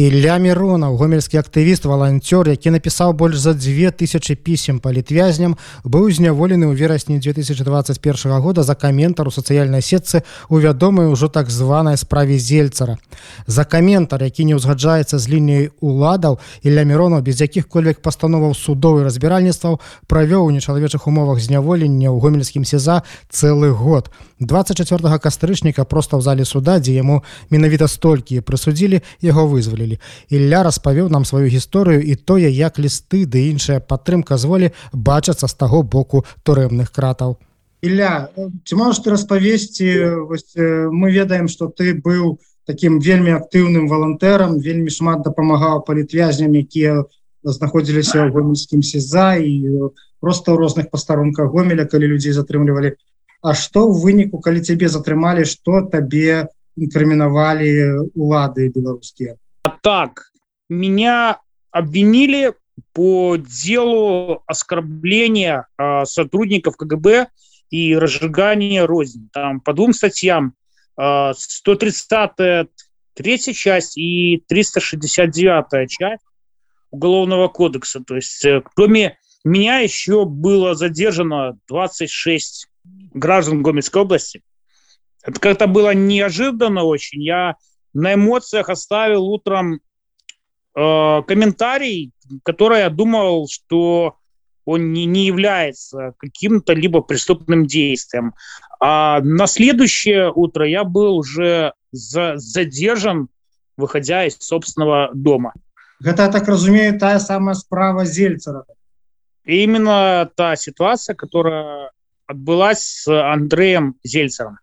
Ілля Міронаў гомельскі актывіст валанцёр які напісаў больш за 2000 пісем палітвязням быў зняволены ў верасні 2021 года за каментар у сацыяльнай сетцы у вядомай ужо так званай справе зельцара. За каментар які не ўзгаджаецца з лініяй уладаў Ілля Міронаў без якіх-кольвек пастановаў судовы разбіральніцтваў правёў у нечалавечых умовах зняволення ў гомельскім сеза цэлы год 24 кастрычніка проста ў зале суда дзе яму менавіта столькі прысудзілі яго вызвалілі. Ілля распавёў нам сваю гісторыю і тое як лісты ды іншая падтрымка з волі бачацца з таго боку турэмных кратаў. Ілля ці можаш ты распавесці мы ведаем что ты быў таким вельмі актыўным валантэрам вельмі шмат дапамагаў палітвязням якія знаходзіліся ў гомельскім сеза і просто ў розных пастарунках гомеля калі людзей затрымлівалі А што ў выніку калі цябе затрымалі што табе інкрымінавалі улады беларускія так, меня обвинили по делу оскорбления э, сотрудников КГБ и разжигания розни. Там по двум статьям э, 130 третья часть и 369 часть Уголовного кодекса. То есть э, кроме меня еще было задержано 26 граждан Гомельской области. Это как-то было неожиданно очень. Я на эмоциях оставил утром э, комментарий, который я думал, что он не, не является каким-то либо преступным действием. А на следующее утро я был уже за, задержан, выходя из собственного дома. Это, так разумею, та самая справа Зельцера. И именно та ситуация, которая отбылась с Андреем Зельцером.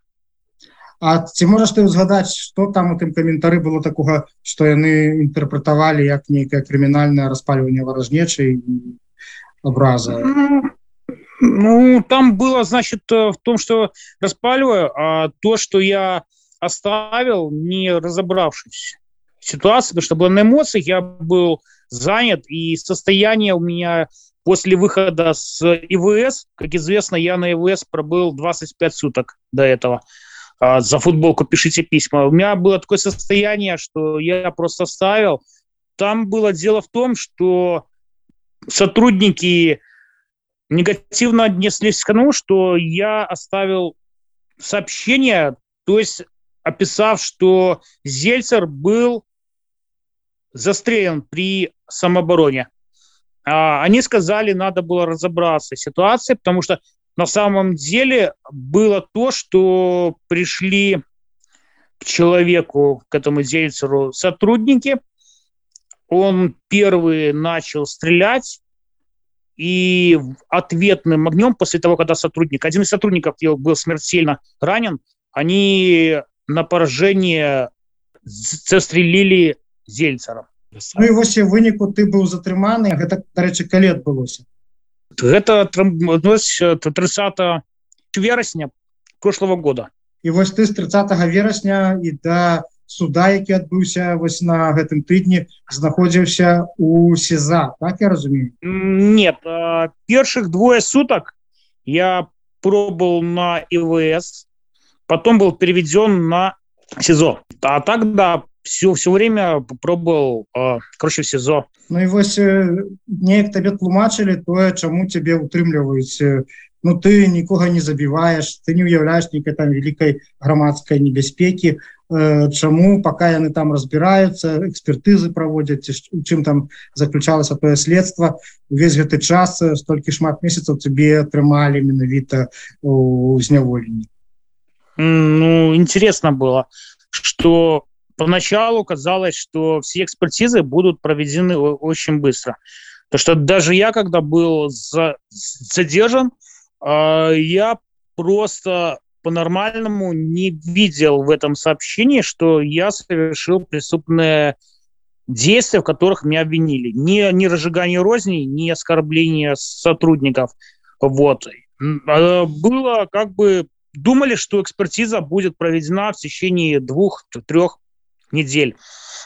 А ці можаш ты ўзгадаць что там у тым каментары было такога что яны інтэрпрэтавалі як нейкае крымінальнае распальванне варажнечай образа ну там было значит в том что распаливаю а то что я оставил не разобравшись ситуация потому что было на эмоциях я был занят и состояние у меня после выхода с ивс как известно я на ивс пробыл 25 суток до этого А, за футболку пишите письма. У меня было такое состояние, что я просто ставил. Там было дело в том, что сотрудники негативно отнеслись к тому, что я оставил сообщение, то есть описав, что Зельцер был застрелен при самообороне. А, они сказали, надо было разобраться в ситуации, потому что на самом деле было то, что пришли к человеку, к этому Зельцеру сотрудники. Он первый начал стрелять, и ответным огнем после того, когда сотрудник, один из сотрудников был смертельно ранен, они на поражение застрелили Зельцера. Ну і вось выніку ты быў затрыманы гэта дарэчы калі адбылося гэта 30 верасня прошлого года і вось ты з 30 верасня і да суда які адбыўся вось на гэтым тыдні знаходзіўся у сеза так я разумею нет першых двое суток я пробовал на ивс потом был переведен на сезо а тогда все все время пробовал э, короче в сезо Ну і вось неяк табе тлумачылі тое чаму цябе утрымліваюць Ну ты нікога не забіваеш ты не уяўляеш нейкай там вялікай грамадскай небяспекі Чаму пока яны там разбіраюцца экспертызы праводзяць у чым там заключалася тое следства увесь гэты час столькі шмат месяцаў цябе атрымалі менавіта у зняволенні Ну интересно было что поначалу казалось, что все экспертизы будут проведены очень быстро. То что даже я, когда был за, задержан, э, я просто по-нормальному не видел в этом сообщении, что я совершил преступное действия, в которых меня обвинили. Ни, ни разжигание розни, ни оскорбление сотрудников. Вот. Было как бы... Думали, что экспертиза будет проведена в течение двух-трех недель.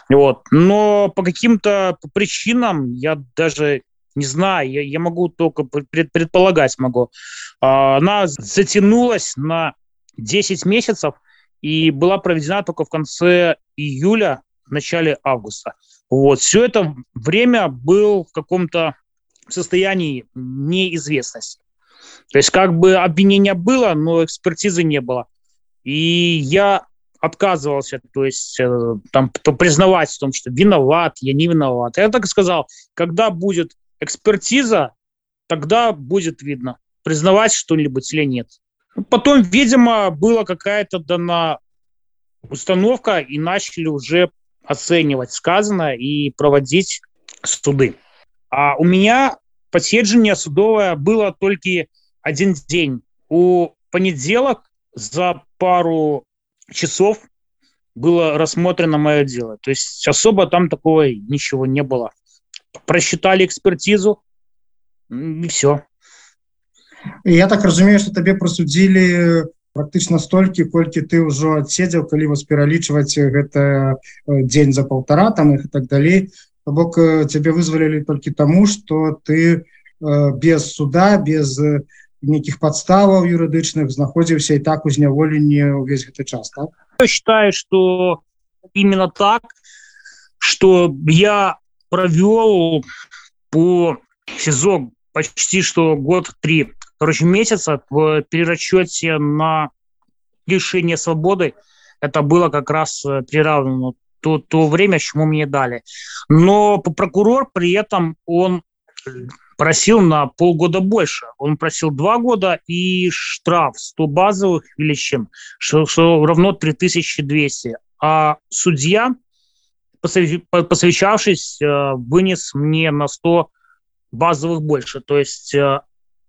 Вот. Но по каким-то причинам, я даже не знаю, я, я могу только пред, предполагать могу. А, она затянулась на 10 месяцев и была проведена только в конце июля, начале августа. Вот. Все это время был в каком-то состоянии неизвестности. То есть как бы обвинение было, но экспертизы не было. И я отказывался, то есть э, там признавать в том, что виноват, я не виноват. Я так сказал, когда будет экспертиза, тогда будет видно, признавать что-нибудь или нет. Потом, видимо, была какая-то дана установка, и начали уже оценивать сказанное и проводить суды. А у меня подседжение судовое было только один день. У понеделок за пару часов было рассмотрено мое дело. То есть особо там такого ничего не было. Просчитали экспертизу, и все. Я так разумею, что тебе просудили практычна столькі колькі ты ўжо адседзеў калі вас пералічваць гэта дзень за полтора там и так далей бок цябе вызвалілі толькі таму что ты без суда без нейкіх подставаў юрыдычных знаходзіўся і так у зняволенні увесь гэты час так? я считаю что именно так что я провел по сезон почти что год три короче, месяца в перерасчете на лишение свободы это было как раз э, приравнено то, то время, чему мне дали. Но прокурор при этом он просил на полгода больше. Он просил два года и штраф 100 базовых величин, что, что равно 3200. А судья, посвящавшись, э, вынес мне на 100 базовых больше. То есть э,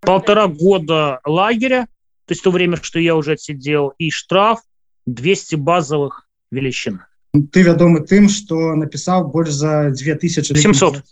полтора года лагеря, то есть то время, что я уже отсидел, и штраф 200 базовых величин. Ты вядомы тым, что написал больше за 2700.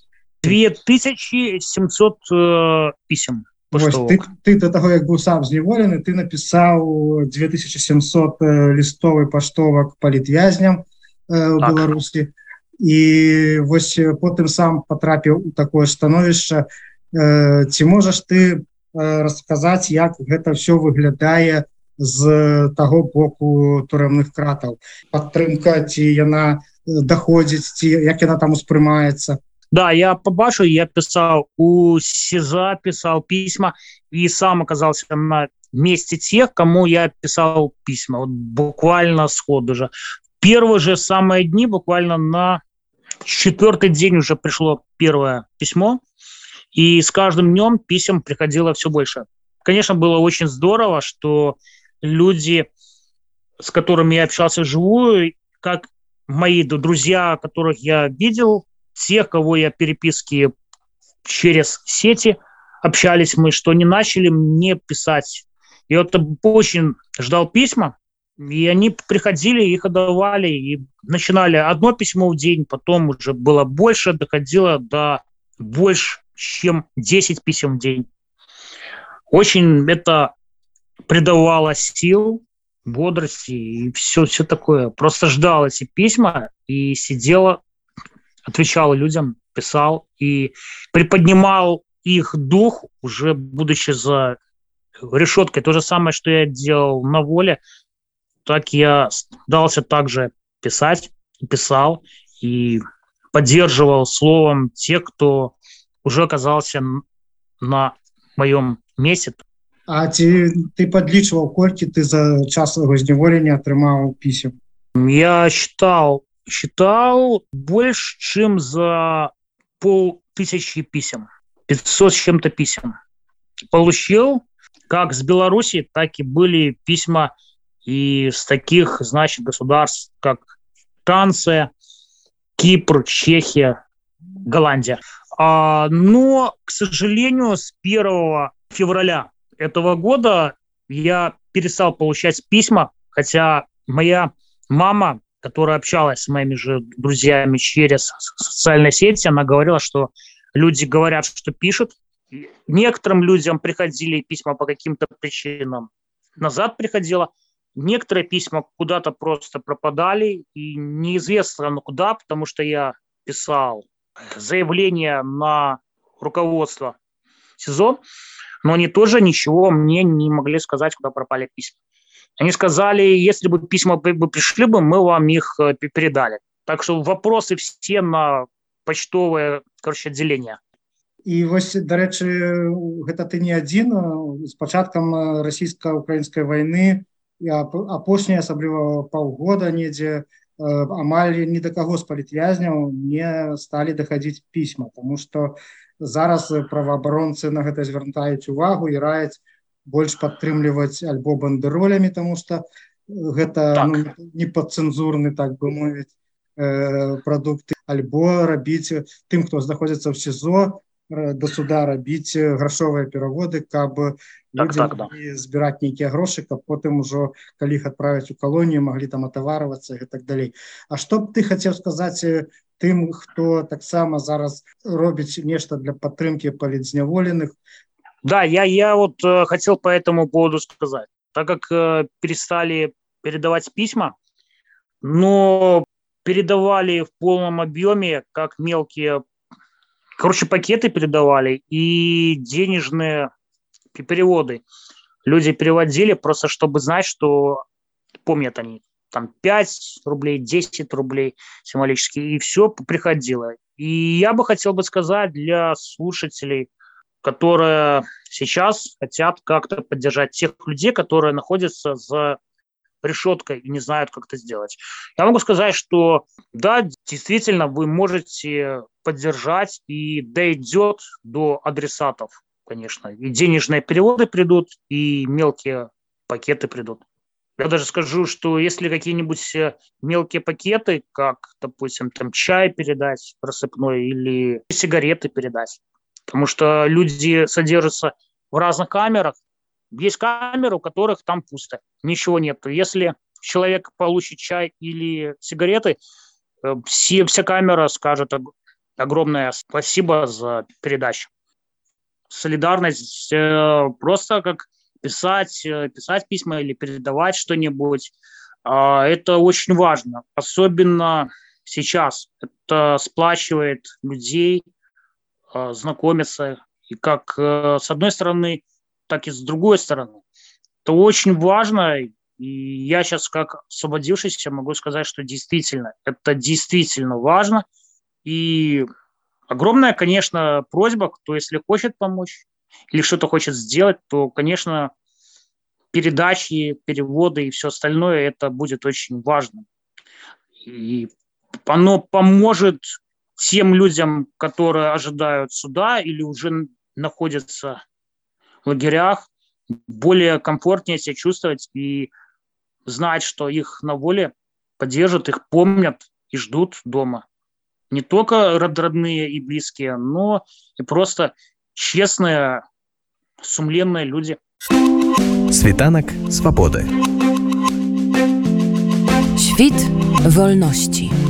2700 э, писем. Вось, ты, ты до того як быў сам зневолены ты напісаў 2700 э, лістовы паштовак палітвязням э, так. беларусі і вось потым сам потрапіў у такое становішча э, ці можаш ты расказаць як гэта все выглядае з таго боку турэмных кратаў падтрымка ці яна даходзіць ці як яна там успрымаецца Да, я побачу, я писал у СИЗА, писал письма и сам оказался на месте тех, кому я писал письма. Вот буквально сходу же. Первые же самые дни, буквально на четвертый день уже пришло первое письмо. И с каждым днем писем приходило все больше. Конечно, было очень здорово, что люди, с которыми я общался вживую, как мои друзья, которых я видел, тех, кого я переписки через сети общались мы, что не начали мне писать. И вот очень ждал письма, и они приходили, их отдавали, и начинали одно письмо в день, потом уже было больше, доходило до больше чем 10 писем в день. Очень это придавало сил, бодрости и все, все такое. Просто ждал эти письма и сидела, отвечал людям, писал и приподнимал их дух, уже будучи за решеткой. То же самое, что я делал на воле, так я дался также писать, писал и поддерживал словом тех, кто уже оказался на моем месте. А ці ты подлічваў колькі ты за час свайго зняволення атрымаў пісем я считал считал больше чем за пол тысячи писем. 500 с чем-то писем. Получил как с беларуси так и были письма и с таких значит государств как франция кипр чехия голландия. А, но, к сожалению, с 1 февраля этого года я перестал получать письма, хотя моя мама, которая общалась с моими же друзьями через социальные сети, она говорила, что люди говорят, что пишут. Некоторым людям приходили письма по каким-то причинам. Назад приходило. Некоторые письма куда-то просто пропадали, и неизвестно ну, куда, потому что я писал заявление на руководства СИЗО, но они тоже ничего мне не могли сказать, куда пропали письма. Они сказали, если бы письма бы пришли бы, мы вам их э, передали. Так что вопросы все на почтовое короче, отделение. І вось дарэчы гэта ты не адзін з пачаткам расійска-украінскай вайны апошняя асабліва паўгода недзе амаль ні да каго з палітвязняў не сталі дахадзіць пісьма Таму што зараз праваабаронцы на гэта звяртаюць увагу і раяць больш падтрымліваць альбо бандеролямі тому что гэта так. ну, не падцэнзурны так бы мовіць э, прадукты альбо рабіць тым хто знаходзіцца ў СІЗО да суда рабіць грашовыя пераводы каб так, так, да. збіраць нейкія грошы каб потым ужо калі іх адправіць у калонію маглі там атаварвацца і так далей А што б ты хацеў сказаць тым хто таксама зараз робіць нешта для падтрымки палітзняволеных Да, я, я вот э, хотел по этому поводу сказать. Так как э, перестали передавать письма, но передавали в полном объеме, как мелкие, короче, пакеты передавали и денежные переводы. Люди переводили просто, чтобы знать, что помнят они там 5 рублей, 10 рублей символически, и все приходило. И я бы хотел бы сказать для слушателей – которые сейчас хотят как-то поддержать тех людей, которые находятся за решеткой и не знают, как это сделать. Я могу сказать, что да, действительно, вы можете поддержать, и дойдет до адресатов, конечно. И денежные переводы придут, и мелкие пакеты придут. Я даже скажу, что если какие-нибудь э, мелкие пакеты, как, допустим, там чай передать рассыпной или сигареты передать, потому что люди содержатся в разных камерах. Есть камеры, у которых там пусто, ничего нет. Если человек получит чай или сигареты, э, все, вся камера скажет огромное спасибо за передачу. Солидарность э, просто как писать, э, писать письма или передавать что-нибудь. А, это очень важно, особенно сейчас. Это сплачивает людей, знакомиться, и как э, с одной стороны, так и с другой стороны. Это очень важно, и я сейчас как освободившийся могу сказать, что действительно, это действительно важно, и огромная, конечно, просьба, кто если хочет помочь или что-то хочет сделать, то, конечно, передачи, переводы и все остальное, это будет очень важно. И оно поможет тем людям, которые ожидают суда или уже находятся в лагерях, более комфортнее себя чувствовать и знать, что их на воле поддержат, их помнят и ждут дома. Не только родные и близкие, но и просто честные, сумленные люди. Світанок свободы. Świt wolności.